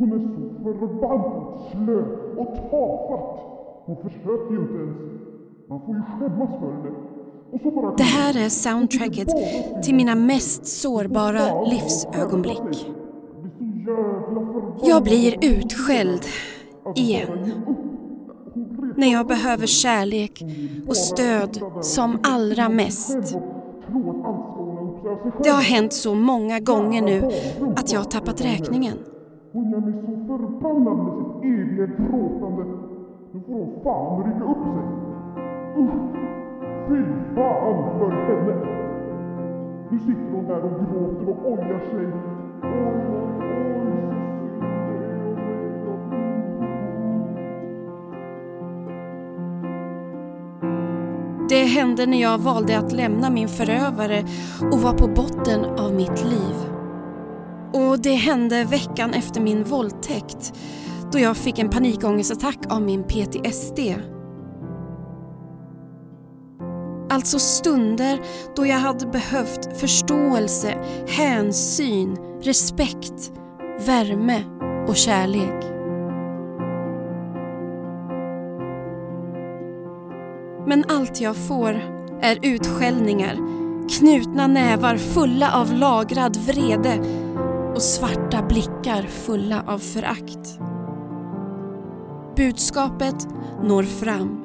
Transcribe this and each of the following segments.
Hon är så förbannat slö och tafatt. Hon försöker ju inte ens. Man får ju skämmas för bara Det här är soundtracket till mina mest sårbara livsögonblick. Jag blir. Jag utskälld igen. När jag behöver kärlek och stöd som allra mest. Det har hänt så många gånger nu att jag har tappat räkningen. Hon gör mig så förbannad med sitt eviga gråtande. Nu får hon fan rycka upp sig. Usch! Fy fan för henne! Nu sitter hon där och gråter och ojar sig. Oj, oj, oj, så synd det är om mig. Det hände när jag valde att lämna min förövare och var på botten av mitt liv. Och det hände veckan efter min våldtäkt då jag fick en panikångestattack av min PTSD. Alltså stunder då jag hade behövt förståelse, hänsyn, respekt, värme och kärlek. Men allt jag får är utskällningar, knutna nävar fulla av lagrad vrede och svarta blickar fulla av förakt. Budskapet når fram.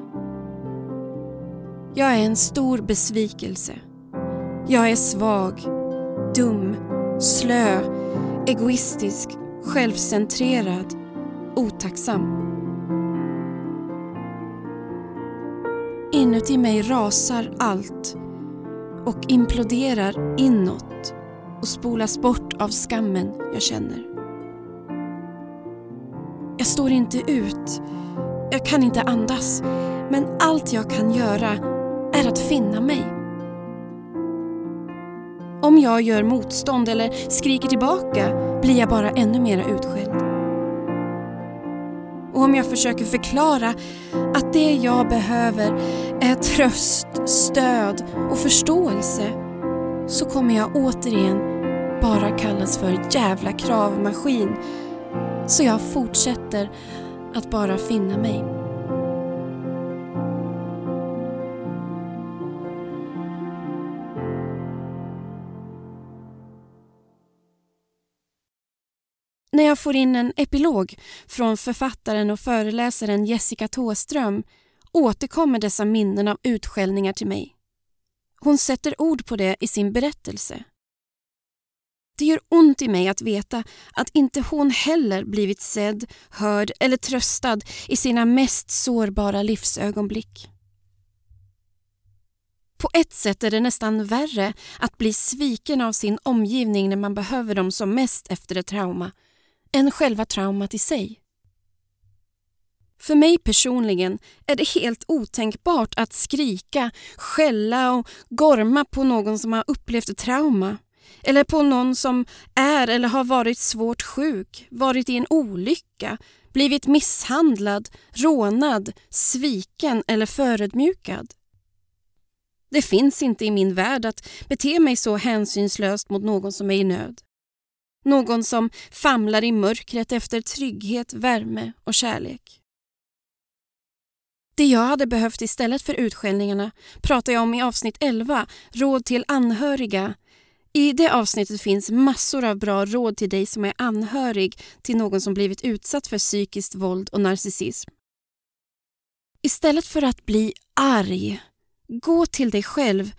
Jag är en stor besvikelse. Jag är svag, dum, slö, egoistisk, självcentrerad, otacksam. Inuti mig rasar allt och imploderar inåt och spolas bort av skammen jag känner. Jag står inte ut. Jag kan inte andas. Men allt jag kan göra är att finna mig. Om jag gör motstånd eller skriker tillbaka blir jag bara ännu mera utskälld. Och om jag försöker förklara att det jag behöver är tröst, stöd och förståelse så kommer jag återigen bara kallas för jävla kravmaskin. Så jag fortsätter att bara finna mig. När jag får in en epilog från författaren och föreläsaren Jessica Tåström återkommer dessa minnen av utskällningar till mig. Hon sätter ord på det i sin berättelse. Det gör ont i mig att veta att inte hon heller blivit sedd, hörd eller tröstad i sina mest sårbara livsögonblick. På ett sätt är det nästan värre att bli sviken av sin omgivning när man behöver dem som mest efter ett trauma än själva traumat i sig. För mig personligen är det helt otänkbart att skrika, skälla och gorma på någon som har upplevt ett trauma. Eller på någon som är eller har varit svårt sjuk, varit i en olycka, blivit misshandlad, rånad, sviken eller förödmjukad. Det finns inte i min värld att bete mig så hänsynslöst mot någon som är i nöd. Någon som famlar i mörkret efter trygghet, värme och kärlek. Det jag hade behövt istället för utskällningarna pratar jag om i avsnitt 11, Råd till anhöriga. I det avsnittet finns massor av bra råd till dig som är anhörig till någon som blivit utsatt för psykiskt våld och narcissism. Istället för att bli arg, gå till dig själv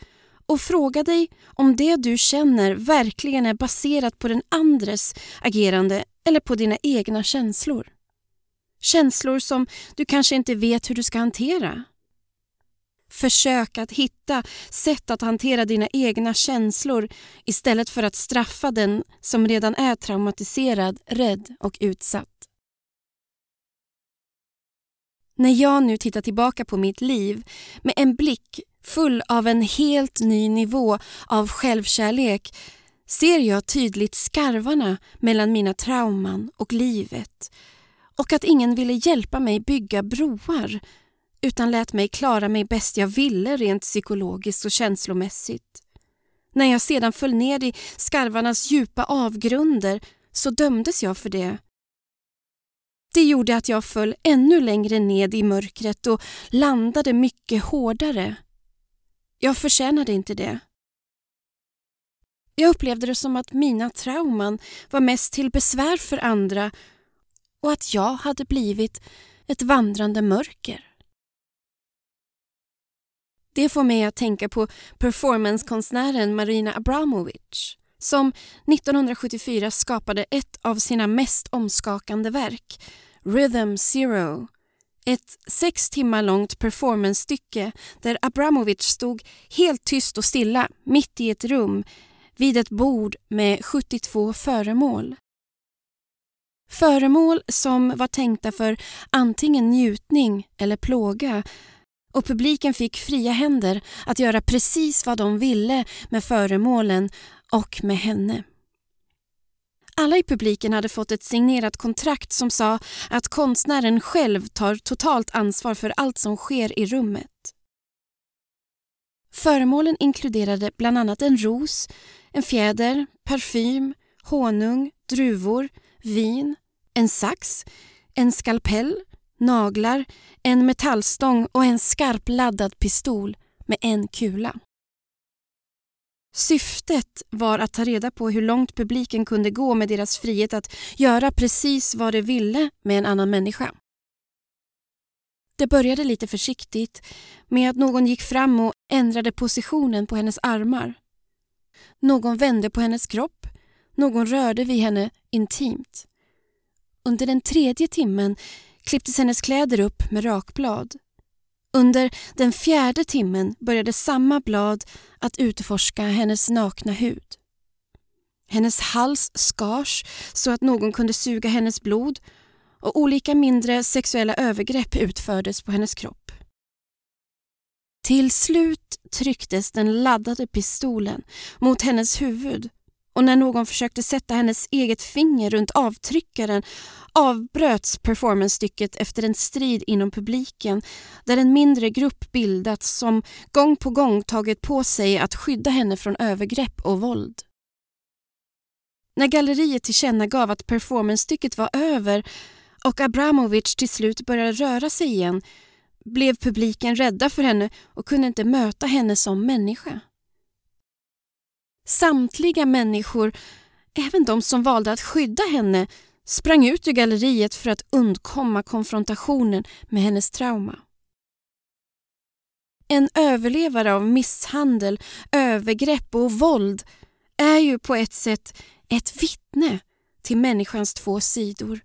och fråga dig om det du känner verkligen är baserat på den andres agerande eller på dina egna känslor. Känslor som du kanske inte vet hur du ska hantera. Försök att hitta sätt att hantera dina egna känslor istället för att straffa den som redan är traumatiserad, rädd och utsatt. När jag nu tittar tillbaka på mitt liv med en blick full av en helt ny nivå av självkärlek ser jag tydligt skarvarna mellan mina trauman och livet och att ingen ville hjälpa mig bygga broar utan lät mig klara mig bäst jag ville rent psykologiskt och känslomässigt. När jag sedan föll ner i skarvarnas djupa avgrunder så dömdes jag för det Det gjorde att jag föll ännu längre ned i mörkret och landade mycket hårdare. Jag förtjänade inte det. Jag upplevde det som att mina trauman var mest till besvär för andra och att jag hade blivit ett vandrande mörker. Det får mig att tänka på performancekonstnären Marina Abramovic som 1974 skapade ett av sina mest omskakande verk, Rhythm Zero. Ett sex timmar långt performancestycke där Abramovic stod helt tyst och stilla mitt i ett rum vid ett bord med 72 föremål. Föremål som var tänkta för antingen njutning eller plåga och publiken fick fria händer att göra precis vad de ville med föremålen och med henne. Alla i publiken hade fått ett signerat kontrakt som sa att konstnären själv tar totalt ansvar för allt som sker i rummet. Föremålen inkluderade bland annat en ros, en fjäder, parfym, honung, druvor, vin, en sax, en skalpell, naglar, en metallstång och en skarpladdad pistol med en kula. Syftet var att ta reda på hur långt publiken kunde gå med deras frihet att göra precis vad de ville med en annan människa. Det började lite försiktigt med att någon gick fram och ändrade positionen på hennes armar. Någon vände på hennes kropp, någon rörde vid henne intimt. Under den tredje timmen klipptes hennes kläder upp med rakblad. Under den fjärde timmen började samma blad att utforska hennes nakna hud. Hennes hals skars så att någon kunde suga hennes blod och olika mindre sexuella övergrepp utfördes på hennes kropp. Till slut trycktes den laddade pistolen mot hennes huvud och när någon försökte sätta hennes eget finger runt avtryckaren avbröts performancestycket efter en strid inom publiken där en mindre grupp bildats som gång på gång tagit på sig att skydda henne från övergrepp och våld. När galleriet tillkännagav att performancestycket var över och Abramovic till slut började röra sig igen blev publiken rädda för henne och kunde inte möta henne som människa. Samtliga människor, även de som valde att skydda henne, sprang ut ur galleriet för att undkomma konfrontationen med hennes trauma. En överlevare av misshandel, övergrepp och våld är ju på ett sätt ett vittne till människans två sidor.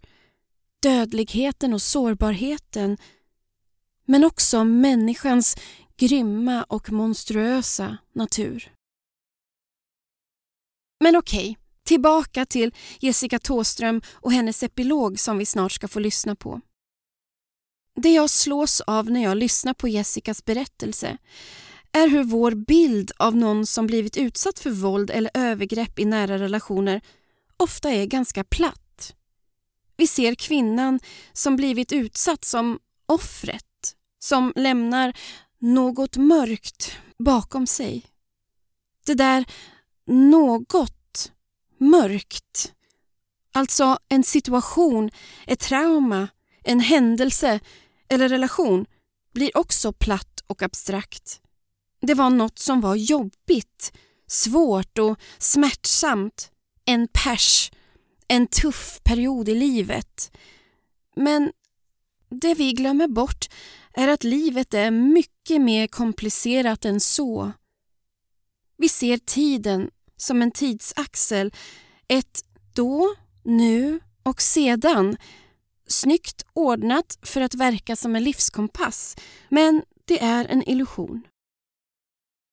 Dödligheten och sårbarheten men också människans grymma och monstruösa natur. Men okej, tillbaka till Jessica Tåström och hennes epilog som vi snart ska få lyssna på. Det jag slås av när jag lyssnar på Jessicas berättelse är hur vår bild av någon som blivit utsatt för våld eller övergrepp i nära relationer ofta är ganska platt. Vi ser kvinnan som blivit utsatt som offret, som lämnar något mörkt bakom sig. Det där något mörkt. Alltså en situation, ett trauma, en händelse eller relation blir också platt och abstrakt. Det var något som var jobbigt, svårt och smärtsamt. En pers, en tuff period i livet. Men det vi glömmer bort är att livet är mycket mer komplicerat än så. Vi ser tiden som en tidsaxel, ett då, nu och sedan. Snyggt ordnat för att verka som en livskompass, men det är en illusion.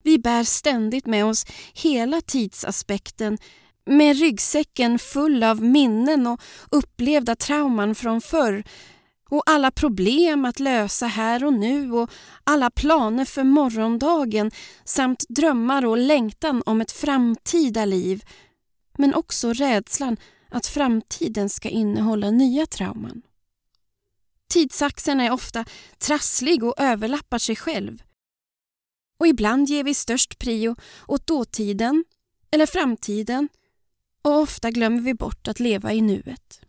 Vi bär ständigt med oss hela tidsaspekten med ryggsäcken full av minnen och upplevda trauman från förr och alla problem att lösa här och nu och alla planer för morgondagen samt drömmar och längtan om ett framtida liv. Men också rädslan att framtiden ska innehålla nya trauman. Tidsaxeln är ofta trasslig och överlappar sig själv. Och ibland ger vi störst prio åt dåtiden eller framtiden och ofta glömmer vi bort att leva i nuet.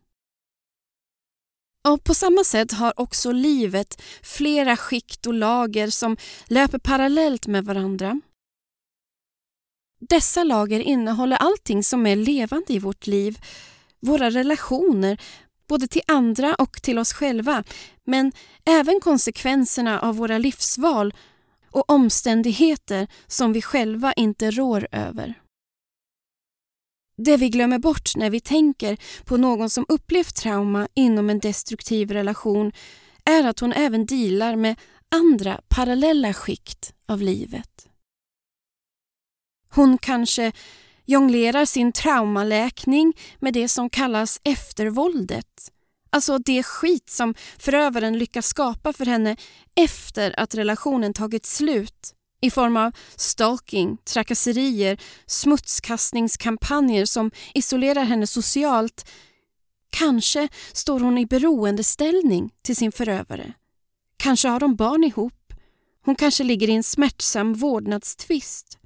Och på samma sätt har också livet flera skikt och lager som löper parallellt med varandra. Dessa lager innehåller allting som är levande i vårt liv, våra relationer, både till andra och till oss själva, men även konsekvenserna av våra livsval och omständigheter som vi själva inte rår över. Det vi glömmer bort när vi tänker på någon som upplevt trauma inom en destruktiv relation är att hon även dealar med andra parallella skikt av livet. Hon kanske jonglerar sin traumaläkning med det som kallas eftervåldet. Alltså det skit som förövaren lyckas skapa för henne efter att relationen tagit slut i form av stalking, trakasserier, smutskastningskampanjer som isolerar henne socialt. Kanske står hon i beroendeställning till sin förövare. Kanske har de barn ihop. Hon kanske ligger i en smärtsam vårdnadstvist.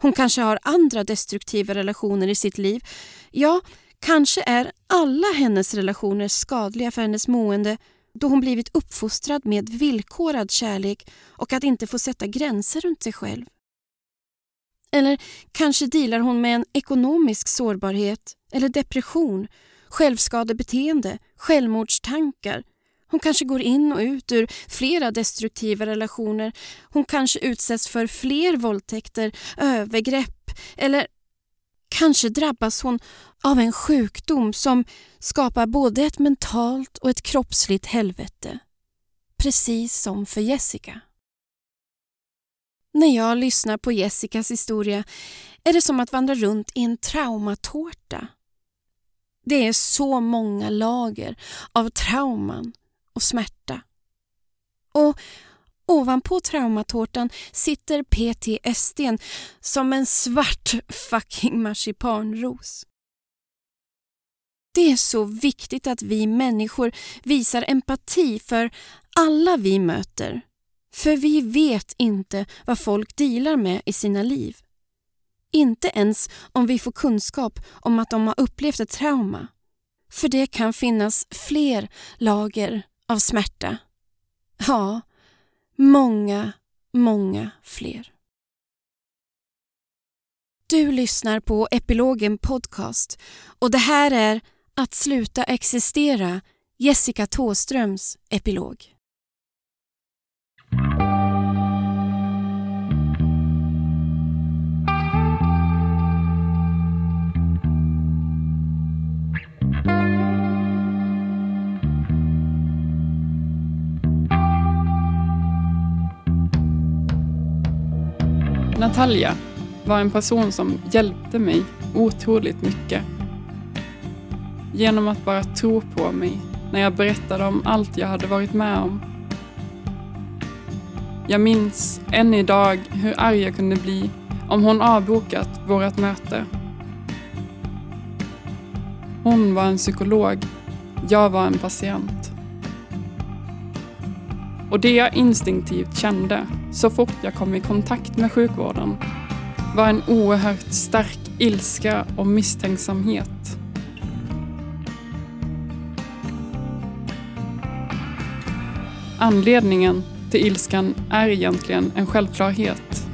Hon kanske har andra destruktiva relationer i sitt liv. Ja, kanske är alla hennes relationer skadliga för hennes mående då hon blivit uppfostrad med villkorad kärlek och att inte få sätta gränser runt sig själv. Eller kanske dealar hon med en ekonomisk sårbarhet eller depression, självskadebeteende, självmordstankar. Hon kanske går in och ut ur flera destruktiva relationer. Hon kanske utsätts för fler våldtäkter, övergrepp eller kanske drabbas hon av en sjukdom som skapar både ett mentalt och ett kroppsligt helvete. Precis som för Jessica. När jag lyssnar på Jessicas historia är det som att vandra runt i en traumatårta. Det är så många lager av trauman och smärta. Och ovanpå traumatårtan sitter PTSD som en svart fucking marsipanros. Det är så viktigt att vi människor visar empati för alla vi möter. För vi vet inte vad folk dealar med i sina liv. Inte ens om vi får kunskap om att de har upplevt ett trauma. För det kan finnas fler lager av smärta. Ja, många, många fler. Du lyssnar på Epilogen Podcast och det här är Att sluta existera, Jessica Tåströms epilog. Natalia var en person som hjälpte mig otroligt mycket. Genom att bara tro på mig när jag berättade om allt jag hade varit med om. Jag minns än idag hur arg jag kunde bli om hon avbokat vårt möte. Hon var en psykolog, jag var en patient. Och det jag instinktivt kände så fort jag kom i kontakt med sjukvården var en oerhört stark ilska och misstänksamhet. Anledningen till ilskan är egentligen en självklarhet.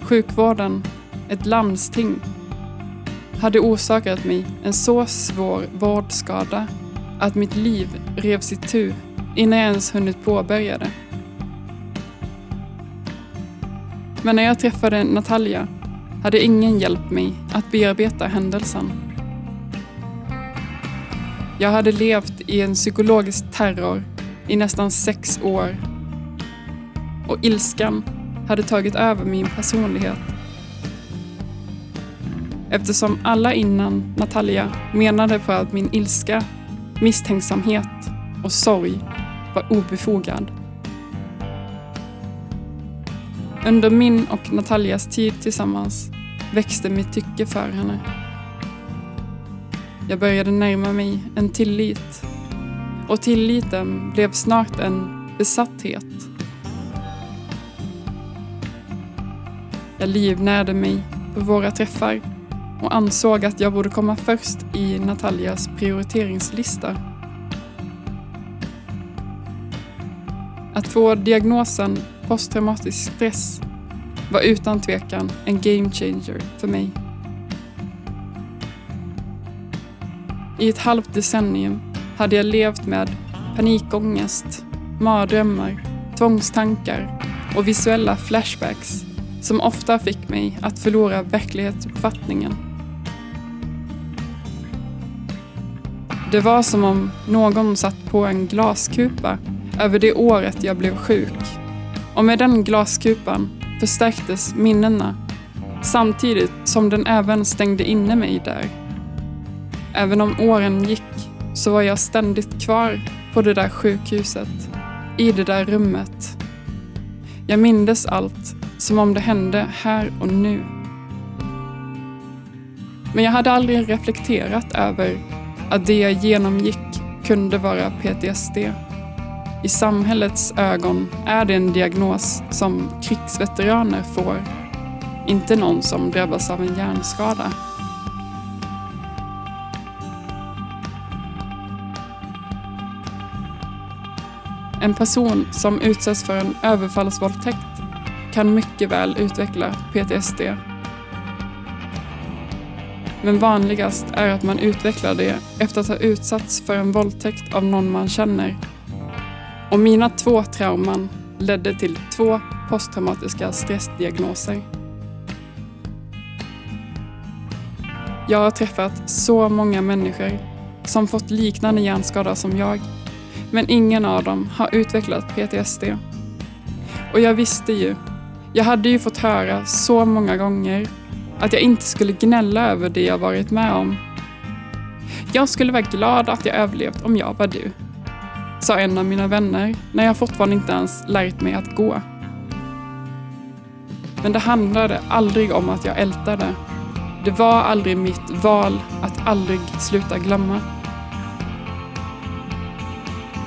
Sjukvården, ett landsting, hade orsakat mig en så svår vårdskada att mitt liv revs itu innan jag ens hunnit påbörja det. Men när jag träffade Natalia hade ingen hjälpt mig att bearbeta händelsen. Jag hade levt i en psykologisk terror i nästan sex år och ilskan hade tagit över min personlighet. Eftersom alla innan Natalia menade på att min ilska, misstänksamhet och sorg var obefogad. Under min och Natalias tid tillsammans växte mitt tycke för henne. Jag började närma mig en tillit och tilliten blev snart en besatthet. Jag livnärde mig på våra träffar och ansåg att jag borde komma först i Natalias prioriteringslista. Att få diagnosen posttraumatisk stress var utan tvekan en game changer för mig. I ett halvt decennium hade jag levt med panikångest, mardrömmar, tvångstankar och visuella flashbacks som ofta fick mig att förlora verklighetsuppfattningen. Det var som om någon satt på en glaskupa över det året jag blev sjuk. Och med den glaskupan förstärktes minnena samtidigt som den även stängde inne mig där. Även om åren gick så var jag ständigt kvar på det där sjukhuset, i det där rummet. Jag mindes allt som om det hände här och nu. Men jag hade aldrig reflekterat över att det jag genomgick kunde vara PTSD. I samhällets ögon är det en diagnos som krigsveteraner får, inte någon som drabbas av en hjärnskada. En person som utsätts för en överfallsvåldtäkt kan mycket väl utveckla PTSD. Men vanligast är att man utvecklar det efter att ha utsatts för en våldtäkt av någon man känner. Och mina två trauman ledde till två posttraumatiska stressdiagnoser. Jag har träffat så många människor som fått liknande hjärnskada som jag men ingen av dem har utvecklat PTSD. Och jag visste ju, jag hade ju fått höra så många gånger att jag inte skulle gnälla över det jag varit med om. Jag skulle vara glad att jag överlevt om jag var du, sa en av mina vänner när jag fortfarande inte ens lärt mig att gå. Men det handlade aldrig om att jag ältade. Det var aldrig mitt val att aldrig sluta glömma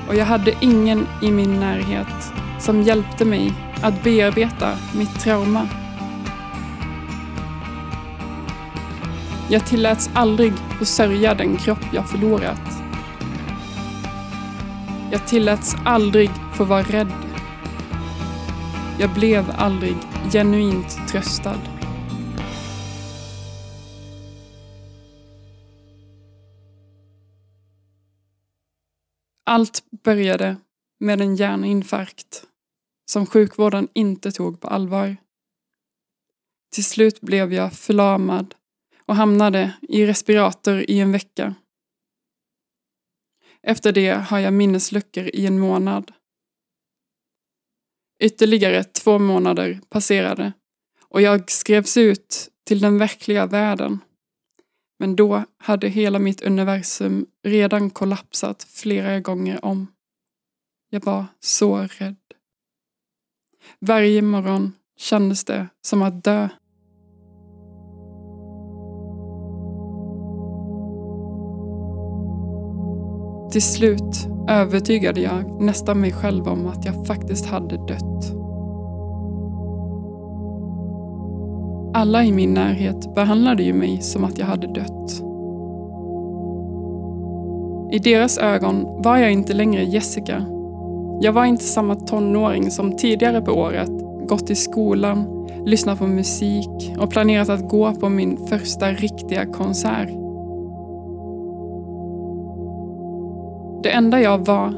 och jag hade ingen i min närhet som hjälpte mig att bearbeta mitt trauma. Jag tilläts aldrig försörja sörja den kropp jag förlorat. Jag tilläts aldrig få vara rädd. Jag blev aldrig genuint tröstad. Allt började med en hjärninfarkt som sjukvården inte tog på allvar. Till slut blev jag förlamad och hamnade i respirator i en vecka. Efter det har jag minnesluckor i en månad. Ytterligare två månader passerade och jag skrevs ut till den verkliga världen. Men då hade hela mitt universum redan kollapsat flera gånger om. Jag var så rädd. Varje morgon kändes det som att dö. Till slut övertygade jag nästan mig själv om att jag faktiskt hade dött. Alla i min närhet behandlade ju mig som att jag hade dött. I deras ögon var jag inte längre Jessica. Jag var inte samma tonåring som tidigare på året gått i skolan, lyssnat på musik och planerat att gå på min första riktiga konsert. Det enda jag var,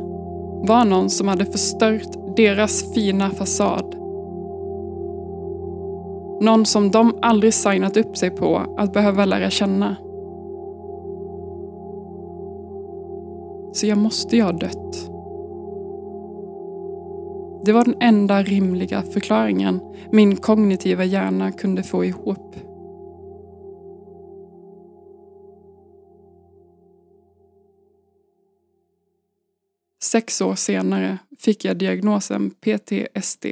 var någon som hade förstört deras fina fasad någon som de aldrig signat upp sig på att behöva lära känna. Så jag måste ju ha dött. Det var den enda rimliga förklaringen min kognitiva hjärna kunde få ihop. Sex år senare fick jag diagnosen PTSD.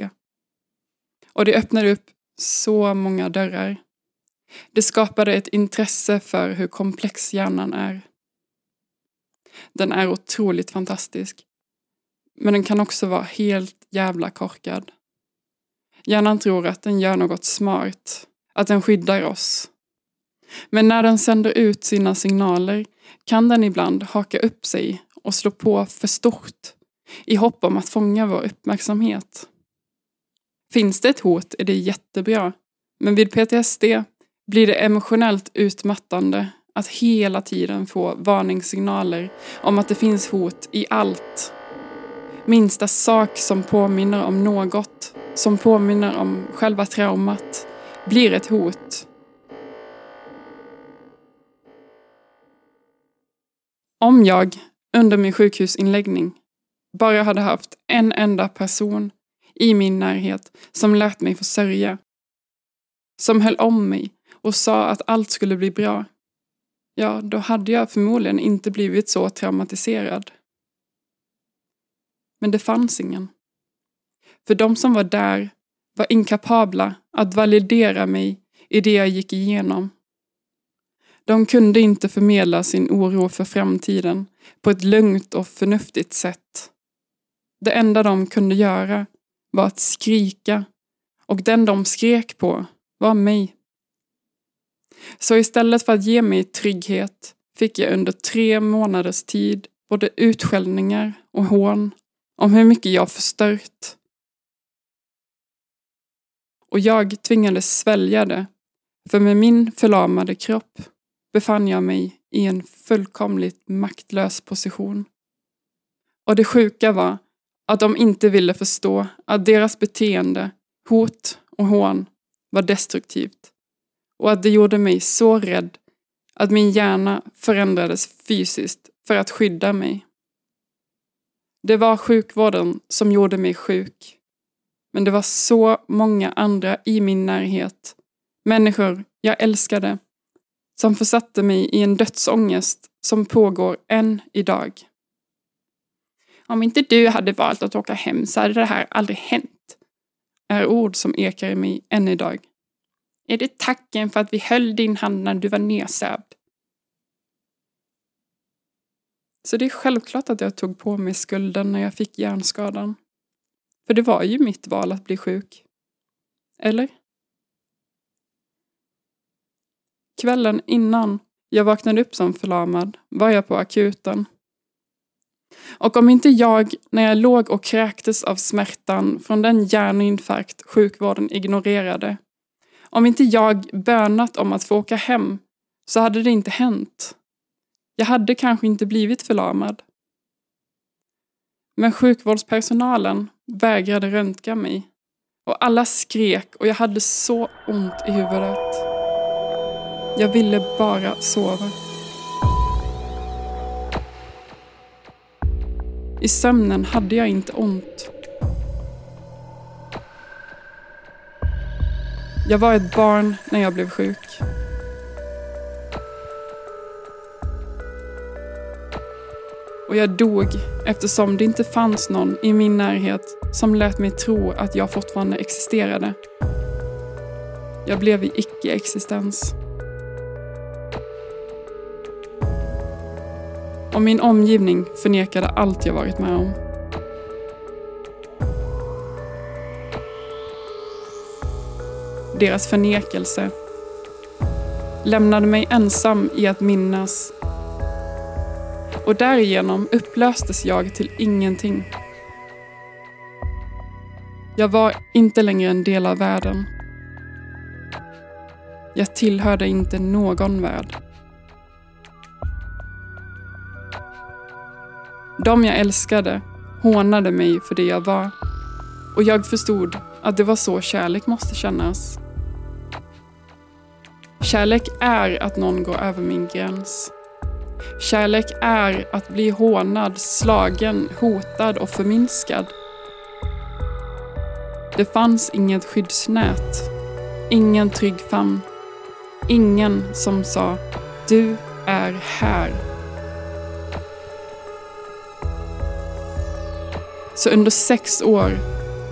Och det öppnade upp så många dörrar. Det skapade ett intresse för hur komplex hjärnan är. Den är otroligt fantastisk. Men den kan också vara helt jävla korkad. Hjärnan tror att den gör något smart, att den skyddar oss. Men när den sänder ut sina signaler kan den ibland haka upp sig och slå på för stort i hopp om att fånga vår uppmärksamhet. Finns det ett hot är det jättebra, men vid PTSD blir det emotionellt utmattande att hela tiden få varningssignaler om att det finns hot i allt. Minsta sak som påminner om något, som påminner om själva traumat, blir ett hot. Om jag under min sjukhusinläggning bara hade haft en enda person i min närhet som lät mig få sörja, som höll om mig och sa att allt skulle bli bra, ja, då hade jag förmodligen inte blivit så traumatiserad. Men det fanns ingen. För de som var där var inkapabla att validera mig i det jag gick igenom. De kunde inte förmedla sin oro för framtiden på ett lugnt och förnuftigt sätt. Det enda de kunde göra var att skrika och den de skrek på var mig. Så istället för att ge mig trygghet fick jag under tre månaders tid både utskällningar och hån om hur mycket jag förstört. Och jag tvingades svälja det, för med min förlamade kropp befann jag mig i en fullkomligt maktlös position. Och det sjuka var att de inte ville förstå att deras beteende, hot och hån var destruktivt och att det gjorde mig så rädd att min hjärna förändrades fysiskt för att skydda mig. Det var sjukvården som gjorde mig sjuk. Men det var så många andra i min närhet, människor jag älskade, som försatte mig i en dödsångest som pågår än idag. Om inte du hade valt att åka hem så hade det här aldrig hänt, är ord som ekar i mig än idag. Är det tacken för att vi höll din hand när du var nedsövd? Så det är självklart att jag tog på mig skulden när jag fick hjärnskadan. För det var ju mitt val att bli sjuk. Eller? Kvällen innan jag vaknade upp som förlamad var jag på akuten. Och om inte jag, när jag låg och kräktes av smärtan från den hjärninfarkt sjukvården ignorerade, om inte jag bönat om att få åka hem så hade det inte hänt. Jag hade kanske inte blivit förlamad. Men sjukvårdspersonalen vägrade röntga mig. Och alla skrek och jag hade så ont i huvudet. Jag ville bara sova. I sömnen hade jag inte ont. Jag var ett barn när jag blev sjuk. Och jag dog eftersom det inte fanns någon i min närhet som lät mig tro att jag fortfarande existerade. Jag blev i icke-existens. Och min omgivning förnekade allt jag varit med om. Deras förnekelse lämnade mig ensam i att minnas och därigenom upplöstes jag till ingenting. Jag var inte längre en del av världen. Jag tillhörde inte någon värld. De jag älskade hånade mig för det jag var och jag förstod att det var så kärlek måste kännas. Kärlek är att någon går över min gräns. Kärlek är att bli hånad, slagen, hotad och förminskad. Det fanns inget skyddsnät, ingen trygg famn, ingen som sa du är här. Så under sex år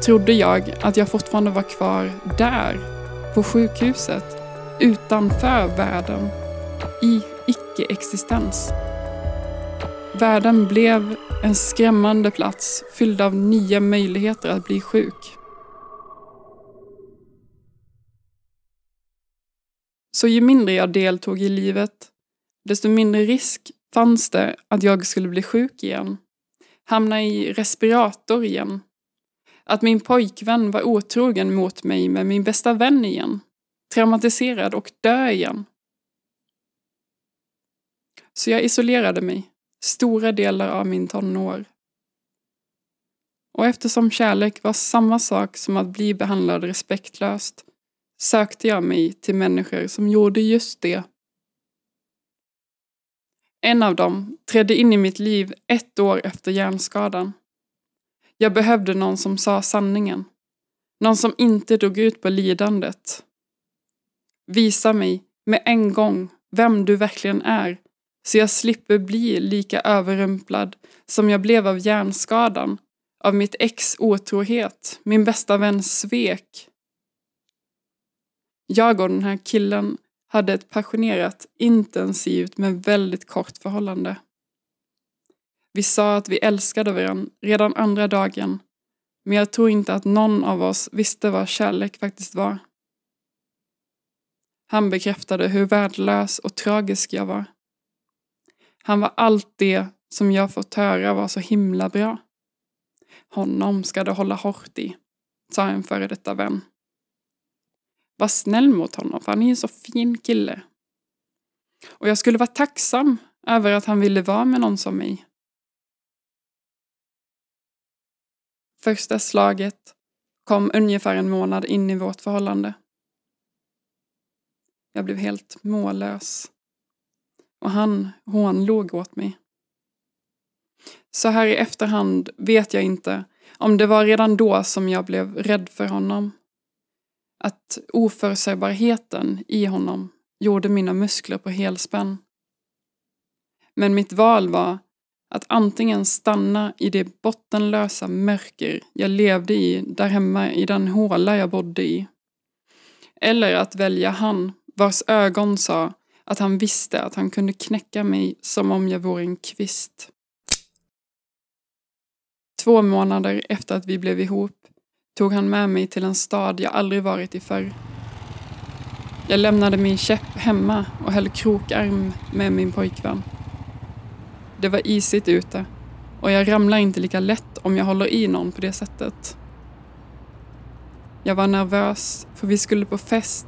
trodde jag att jag fortfarande var kvar där, på sjukhuset, utanför världen, i icke-existens. Världen blev en skrämmande plats fylld av nya möjligheter att bli sjuk. Så ju mindre jag deltog i livet, desto mindre risk fanns det att jag skulle bli sjuk igen hamna i respirator igen. Att min pojkvän var otrogen mot mig med min bästa vän igen. Traumatiserad och dö igen. Så jag isolerade mig stora delar av min tonår. Och eftersom kärlek var samma sak som att bli behandlad respektlöst sökte jag mig till människor som gjorde just det. En av dem trädde in i mitt liv ett år efter hjärnskadan. Jag behövde någon som sa sanningen. Någon som inte drog ut på lidandet. Visa mig med en gång vem du verkligen är så jag slipper bli lika överrumplad som jag blev av hjärnskadan, av mitt ex otrohet, min bästa väns svek. Jag och den här killen hade ett passionerat, intensivt men väldigt kort förhållande. Vi sa att vi älskade varandra redan andra dagen, men jag tror inte att någon av oss visste vad kärlek faktiskt var. Han bekräftade hur värdelös och tragisk jag var. Han var allt det som jag fått höra var så himla bra. Honom ska du hålla hårt i, sa en före detta vän. Var snäll mot honom, för han är en så fin kille. Och jag skulle vara tacksam över att han ville vara med någon som mig. Första slaget kom ungefär en månad in i vårt förhållande. Jag blev helt mållös. Och han hånlog åt mig. Så här i efterhand vet jag inte om det var redan då som jag blev rädd för honom. Att oförutsägbarheten i honom gjorde mina muskler på helspänn. Men mitt val var att antingen stanna i det bottenlösa mörker jag levde i där hemma i den håla jag bodde i. Eller att välja han vars ögon sa att han visste att han kunde knäcka mig som om jag vore en kvist. Två månader efter att vi blev ihop tog han med mig till en stad jag aldrig varit i förr. Jag lämnade min käpp hemma och höll krokarm med min pojkvän. Det var isigt ute och jag ramlar inte lika lätt om jag håller i någon på det sättet. Jag var nervös för vi skulle på fest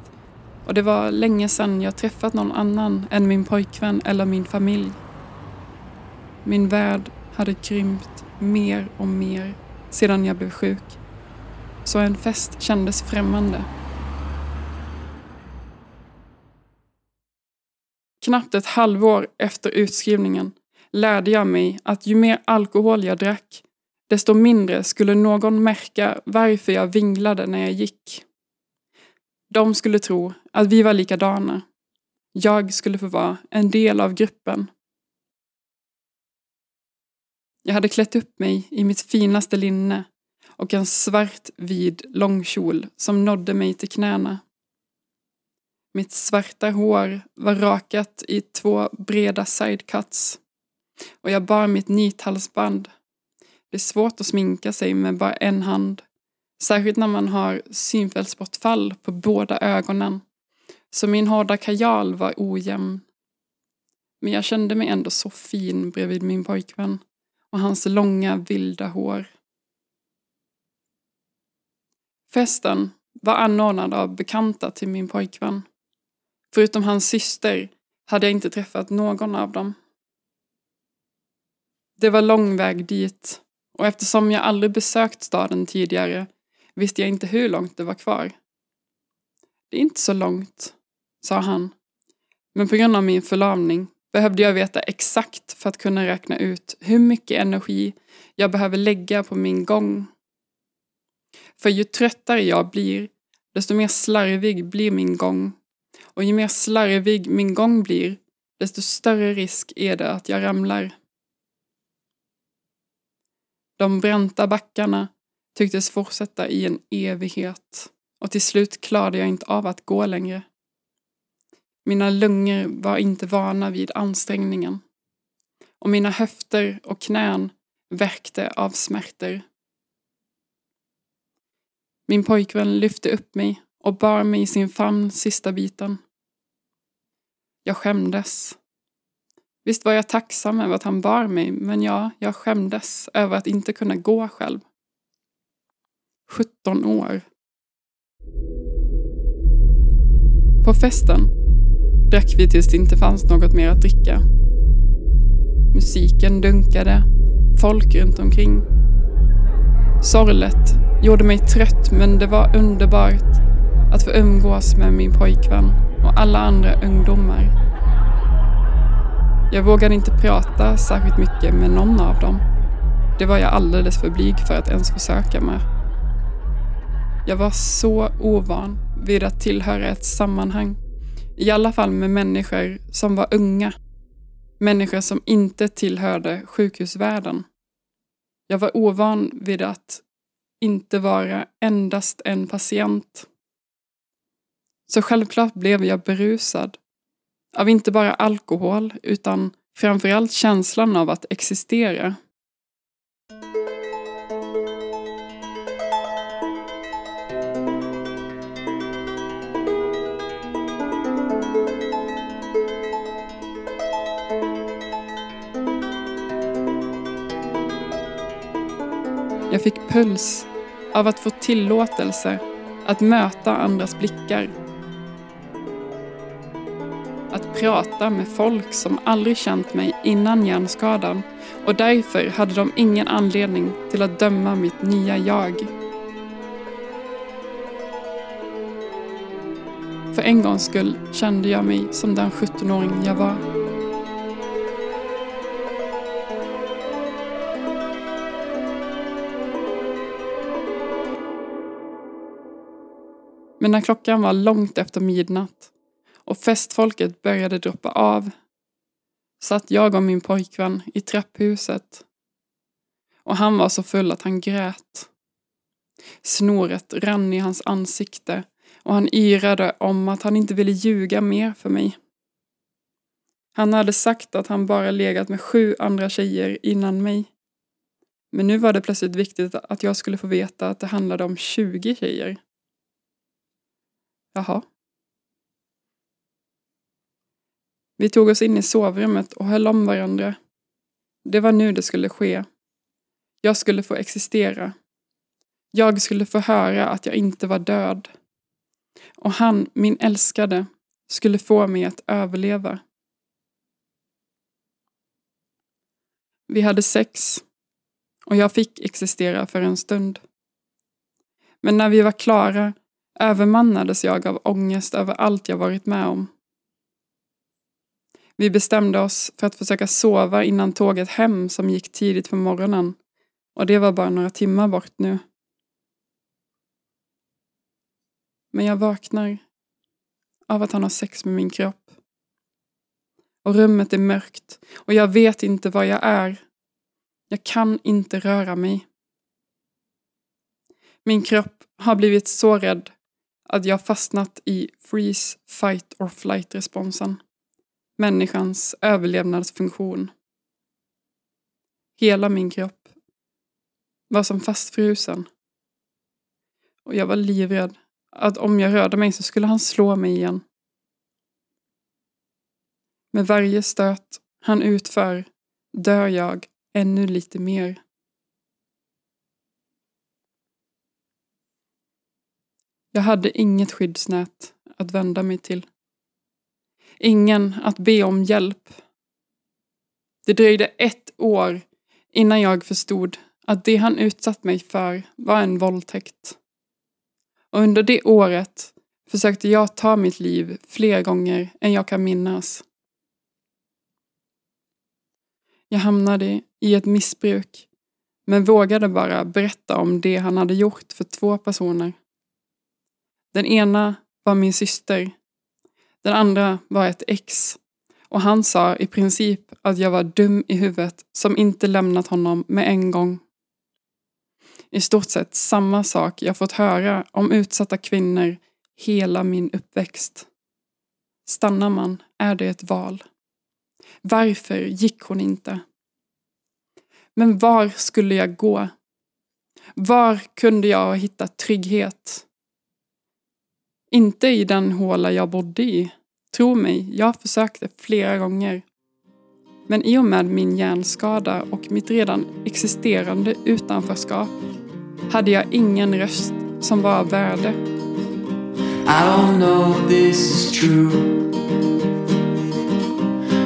och det var länge sedan jag träffat någon annan än min pojkvän eller min familj. Min värld hade krympt mer och mer sedan jag blev sjuk. Så en fest kändes främmande. Knappt ett halvår efter utskrivningen lärde jag mig att ju mer alkohol jag drack, desto mindre skulle någon märka varför jag vinglade när jag gick. De skulle tro att vi var likadana. Jag skulle få vara en del av gruppen. Jag hade klätt upp mig i mitt finaste linne och en svart vid långkjol som nådde mig till knäna. Mitt svarta hår var rakat i två breda sidecuts och jag bar mitt nithalsband. Det är svårt att sminka sig med bara en hand Särskilt när man har synfältsbortfall på båda ögonen. Så min hårda kajal var ojämn. Men jag kände mig ändå så fin bredvid min pojkvän och hans långa vilda hår. Festen var anordnad av bekanta till min pojkvän. Förutom hans syster hade jag inte träffat någon av dem. Det var lång väg dit och eftersom jag aldrig besökt staden tidigare visste jag inte hur långt det var kvar. Det är inte så långt, sa han. Men på grund av min förlamning behövde jag veta exakt för att kunna räkna ut hur mycket energi jag behöver lägga på min gång. För ju tröttare jag blir, desto mer slarvig blir min gång. Och ju mer slarvig min gång blir, desto större risk är det att jag ramlar. De branta backarna tycktes fortsätta i en evighet och till slut klarade jag inte av att gå längre. Mina lungor var inte vana vid ansträngningen och mina höfter och knän värkte av smärtor. Min pojkvän lyfte upp mig och bar mig i sin famn sista biten. Jag skämdes. Visst var jag tacksam över att han bar mig, men ja, jag skämdes över att inte kunna gå själv. 17 år. På festen drack vi tills det inte fanns något mer att dricka. Musiken dunkade, folk runt omkring. Sorlet gjorde mig trött men det var underbart att få umgås med min pojkvän och alla andra ungdomar. Jag vågade inte prata särskilt mycket med någon av dem. Det var jag alldeles för blyg för att ens försöka med. Jag var så ovan vid att tillhöra ett sammanhang. I alla fall med människor som var unga. Människor som inte tillhörde sjukhusvärlden. Jag var ovan vid att inte vara endast en patient. Så självklart blev jag berusad. Av inte bara alkohol utan framförallt känslan av att existera. Jag fick puls av att få tillåtelse att möta andras blickar. Att prata med folk som aldrig känt mig innan hjärnskadan och därför hade de ingen anledning till att döma mitt nya jag. För en gångs skull kände jag mig som den 17-åring jag var. Men när klockan var långt efter midnatt och festfolket började droppa av satt jag och min pojkvän i trapphuset. Och han var så full att han grät. Snoret rann i hans ansikte och han yrade om att han inte ville ljuga mer för mig. Han hade sagt att han bara legat med sju andra tjejer innan mig. Men nu var det plötsligt viktigt att jag skulle få veta att det handlade om 20 tjejer. Jaha. Vi tog oss in i sovrummet och höll om varandra. Det var nu det skulle ske. Jag skulle få existera. Jag skulle få höra att jag inte var död. Och han, min älskade, skulle få mig att överleva. Vi hade sex och jag fick existera för en stund. Men när vi var klara övermannades jag av ångest över allt jag varit med om. Vi bestämde oss för att försöka sova innan tåget hem som gick tidigt på morgonen och det var bara några timmar bort nu. Men jag vaknar av att han har sex med min kropp. Och rummet är mörkt och jag vet inte var jag är. Jag kan inte röra mig. Min kropp har blivit så rädd att jag fastnat i freeze, fight or flight responsen. Människans överlevnadsfunktion. Hela min kropp var som fastfrusen. Och jag var livrädd att om jag rörde mig så skulle han slå mig igen. Med varje stöt han utför dör jag ännu lite mer. Jag hade inget skyddsnät att vända mig till. Ingen att be om hjälp. Det dröjde ett år innan jag förstod att det han utsatt mig för var en våldtäkt. Och under det året försökte jag ta mitt liv fler gånger än jag kan minnas. Jag hamnade i ett missbruk men vågade bara berätta om det han hade gjort för två personer. Den ena var min syster. Den andra var ett ex. Och han sa i princip att jag var dum i huvudet som inte lämnat honom med en gång. I stort sett samma sak jag fått höra om utsatta kvinnor hela min uppväxt. Stannar man är det ett val. Varför gick hon inte? Men var skulle jag gå? Var kunde jag hitta trygghet? Inte i den håla jag bodde i. Tro mig, jag försökte flera gånger. Men i och med min hjärnskada och mitt redan existerande utanförskap hade jag ingen röst som var av värde. I don't know if this is true.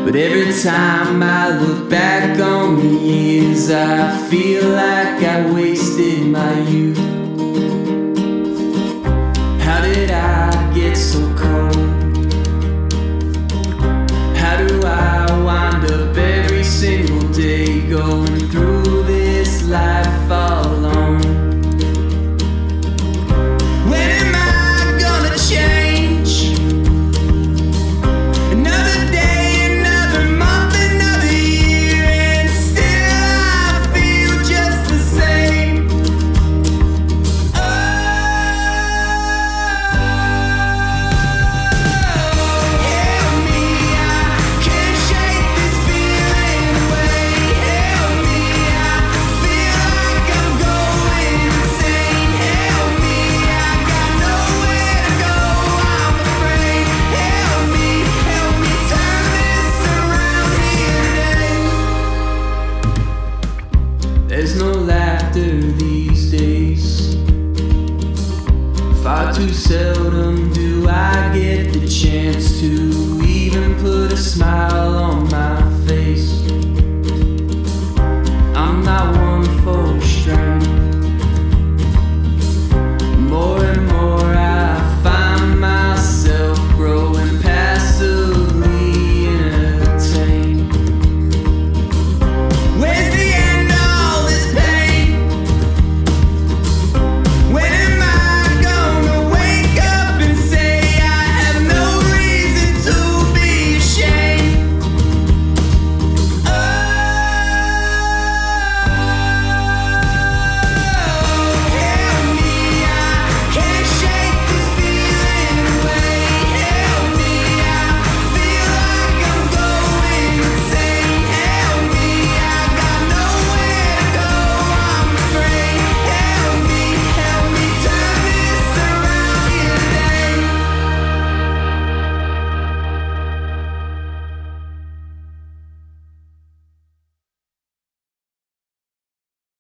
But every time I look back on the years, I feel like I wasted my youth. I get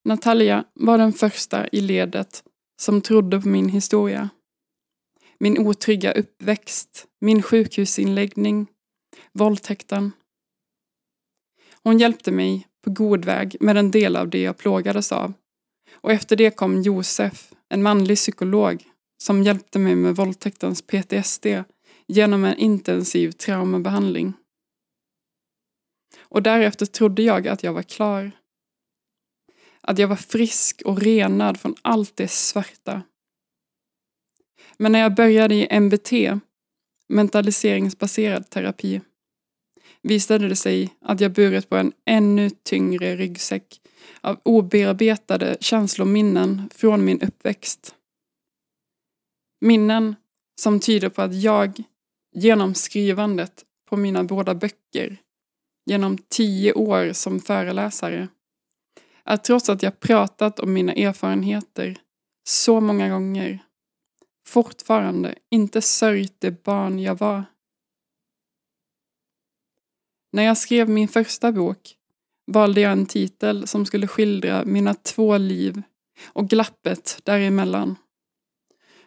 Natalia var den första i ledet som trodde på min historia. Min otrygga uppväxt, min sjukhusinläggning, våldtäkten. Hon hjälpte mig på god väg med en del av det jag plågades av. Och efter det kom Josef, en manlig psykolog, som hjälpte mig med våldtäktens PTSD genom en intensiv traumabehandling. Och därefter trodde jag att jag var klar. Att jag var frisk och renad från allt det svarta. Men när jag började i MBT, mentaliseringsbaserad terapi, visade det sig att jag burit på en ännu tyngre ryggsäck av obearbetade känslominnen från min uppväxt. Minnen som tyder på att jag, genom skrivandet på mina båda böcker, genom tio år som föreläsare, att trots att jag pratat om mina erfarenheter så många gånger fortfarande inte sörjt det barn jag var. När jag skrev min första bok valde jag en titel som skulle skildra mina två liv och glappet däremellan.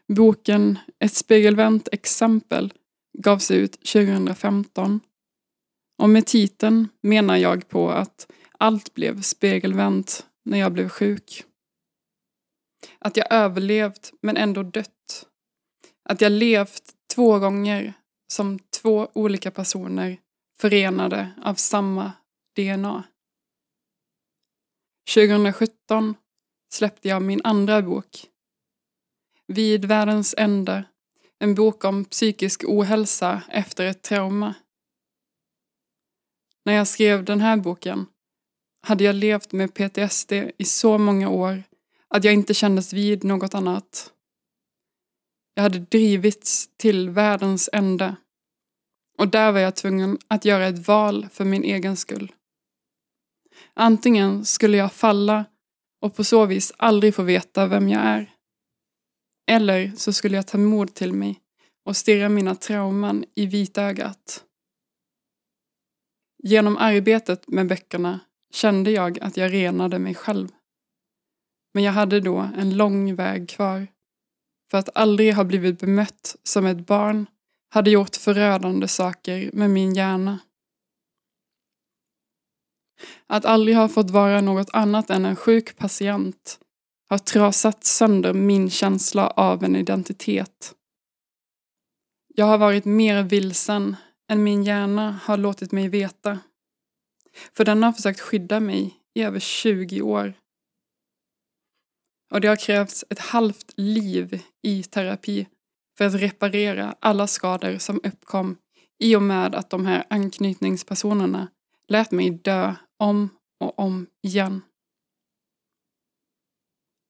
Boken Ett spegelvänt exempel gavs ut 2015 och med titeln menar jag på att allt blev spegelvänt när jag blev sjuk. Att jag överlevt men ändå dött. Att jag levt två gånger som två olika personer förenade av samma DNA. 2017 släppte jag min andra bok. Vid världens ände. En bok om psykisk ohälsa efter ett trauma. När jag skrev den här boken hade jag levt med PTSD i så många år att jag inte kändes vid något annat. Jag hade drivits till världens ände. Och där var jag tvungen att göra ett val för min egen skull. Antingen skulle jag falla och på så vis aldrig få veta vem jag är. Eller så skulle jag ta mod till mig och stirra mina trauman i vitögat. Genom arbetet med böckerna kände jag att jag renade mig själv. Men jag hade då en lång väg kvar. För att aldrig ha blivit bemött som ett barn hade gjort förödande saker med min hjärna. Att aldrig ha fått vara något annat än en sjuk patient har trasat sönder min känsla av en identitet. Jag har varit mer vilsen än min hjärna har låtit mig veta. För den har försökt skydda mig i över 20 år. Och det har krävts ett halvt liv i terapi för att reparera alla skador som uppkom i och med att de här anknytningspersonerna lät mig dö om och om igen.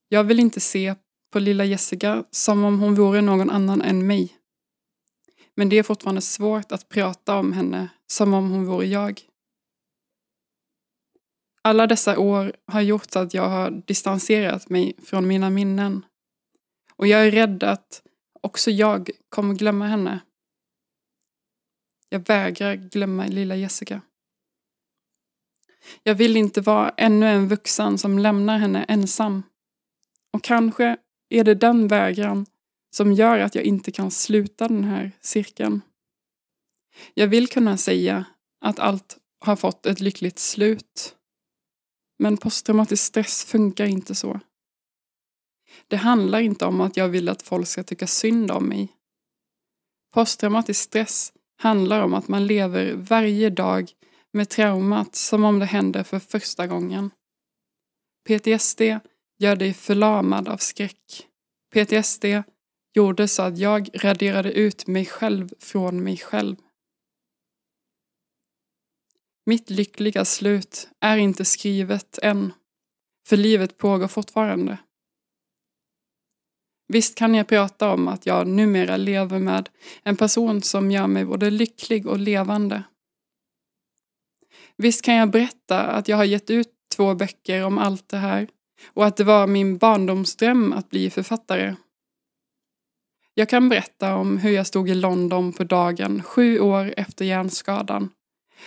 Jag vill inte se på lilla Jessica som om hon vore någon annan än mig. Men det är fortfarande svårt att prata om henne som om hon vore jag. Alla dessa år har gjort att jag har distanserat mig från mina minnen. Och jag är rädd att också jag kommer glömma henne. Jag vägrar glömma lilla Jessica. Jag vill inte vara ännu en vuxen som lämnar henne ensam. Och kanske är det den vägran som gör att jag inte kan sluta den här cirkeln. Jag vill kunna säga att allt har fått ett lyckligt slut. Men posttraumatisk stress funkar inte så. Det handlar inte om att jag vill att folk ska tycka synd om mig. Posttraumatisk stress handlar om att man lever varje dag med traumat som om det händer för första gången. PTSD gör dig förlamad av skräck. PTSD gjorde så att jag raderade ut mig själv från mig själv. Mitt lyckliga slut är inte skrivet än, för livet pågår fortfarande. Visst kan jag prata om att jag numera lever med en person som gör mig både lycklig och levande. Visst kan jag berätta att jag har gett ut två böcker om allt det här och att det var min barndomsdröm att bli författare. Jag kan berätta om hur jag stod i London på dagen sju år efter hjärnskadan.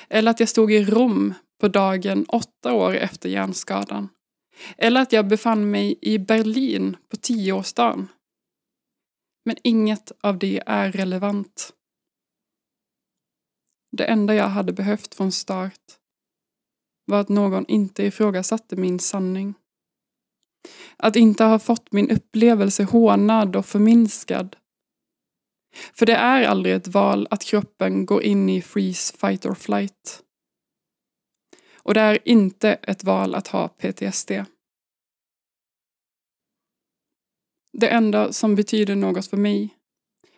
Eller att jag stod i Rom på dagen åtta år efter hjärnskadan. Eller att jag befann mig i Berlin på tioårsdagen. Men inget av det är relevant. Det enda jag hade behövt från start var att någon inte ifrågasatte min sanning. Att inte ha fått min upplevelse hånad och förminskad. För det är aldrig ett val att kroppen går in i freeze, fight or flight. Och det är inte ett val att ha PTSD. Det enda som betyder något för mig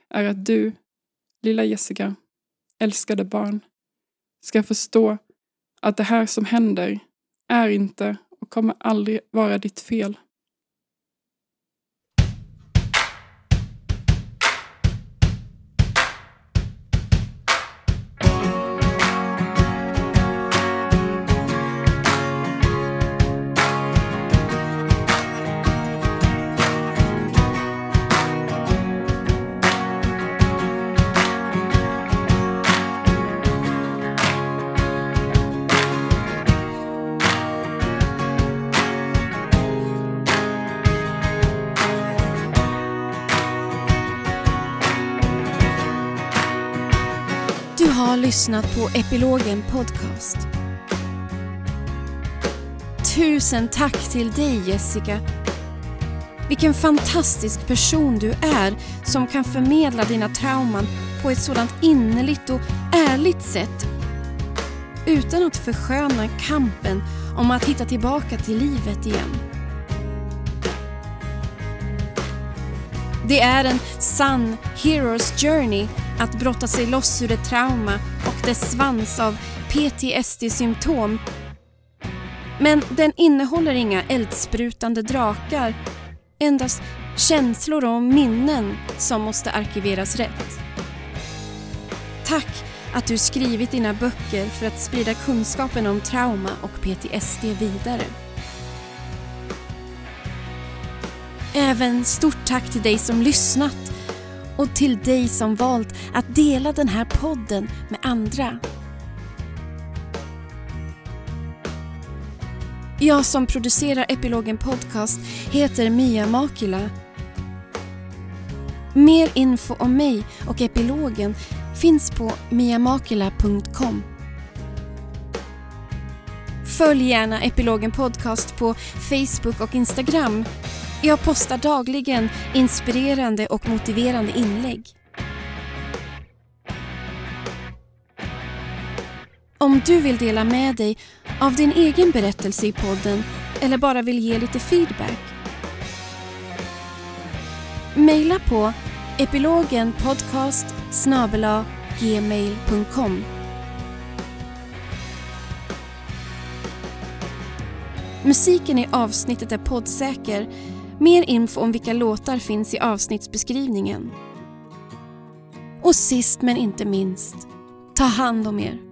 är att du, lilla Jessica, älskade barn, ska förstå att det här som händer är inte och kommer aldrig vara ditt fel. Lyssnat på Epilogen Podcast. Tusen tack till dig Jessica. Vilken fantastisk person du är som kan förmedla dina trauman på ett sådant innerligt och ärligt sätt. Utan att försköna kampen om att hitta tillbaka till livet igen. Det är en sann Hero's Journey att brotta sig loss ur ett trauma svans av PTSD-symptom. Men den innehåller inga eldsprutande drakar. Endast känslor och minnen som måste arkiveras rätt. Tack att du skrivit dina böcker för att sprida kunskapen om trauma och PTSD vidare. Även stort tack till dig som lyssnat och till dig som valt att dela den här podden med andra. Jag som producerar Epilogen Podcast heter Mia Makila. Mer info om mig och Epilogen finns på miamakila.com. Följ gärna Epilogen Podcast på Facebook och Instagram jag postar dagligen inspirerande och motiverande inlägg. Om du vill dela med dig av din egen berättelse i podden eller bara vill ge lite feedback. Maila på epilogenpodcast gmail.com Musiken i avsnittet är poddsäker. Mer info om vilka låtar finns i avsnittsbeskrivningen. Och sist men inte minst, ta hand om er.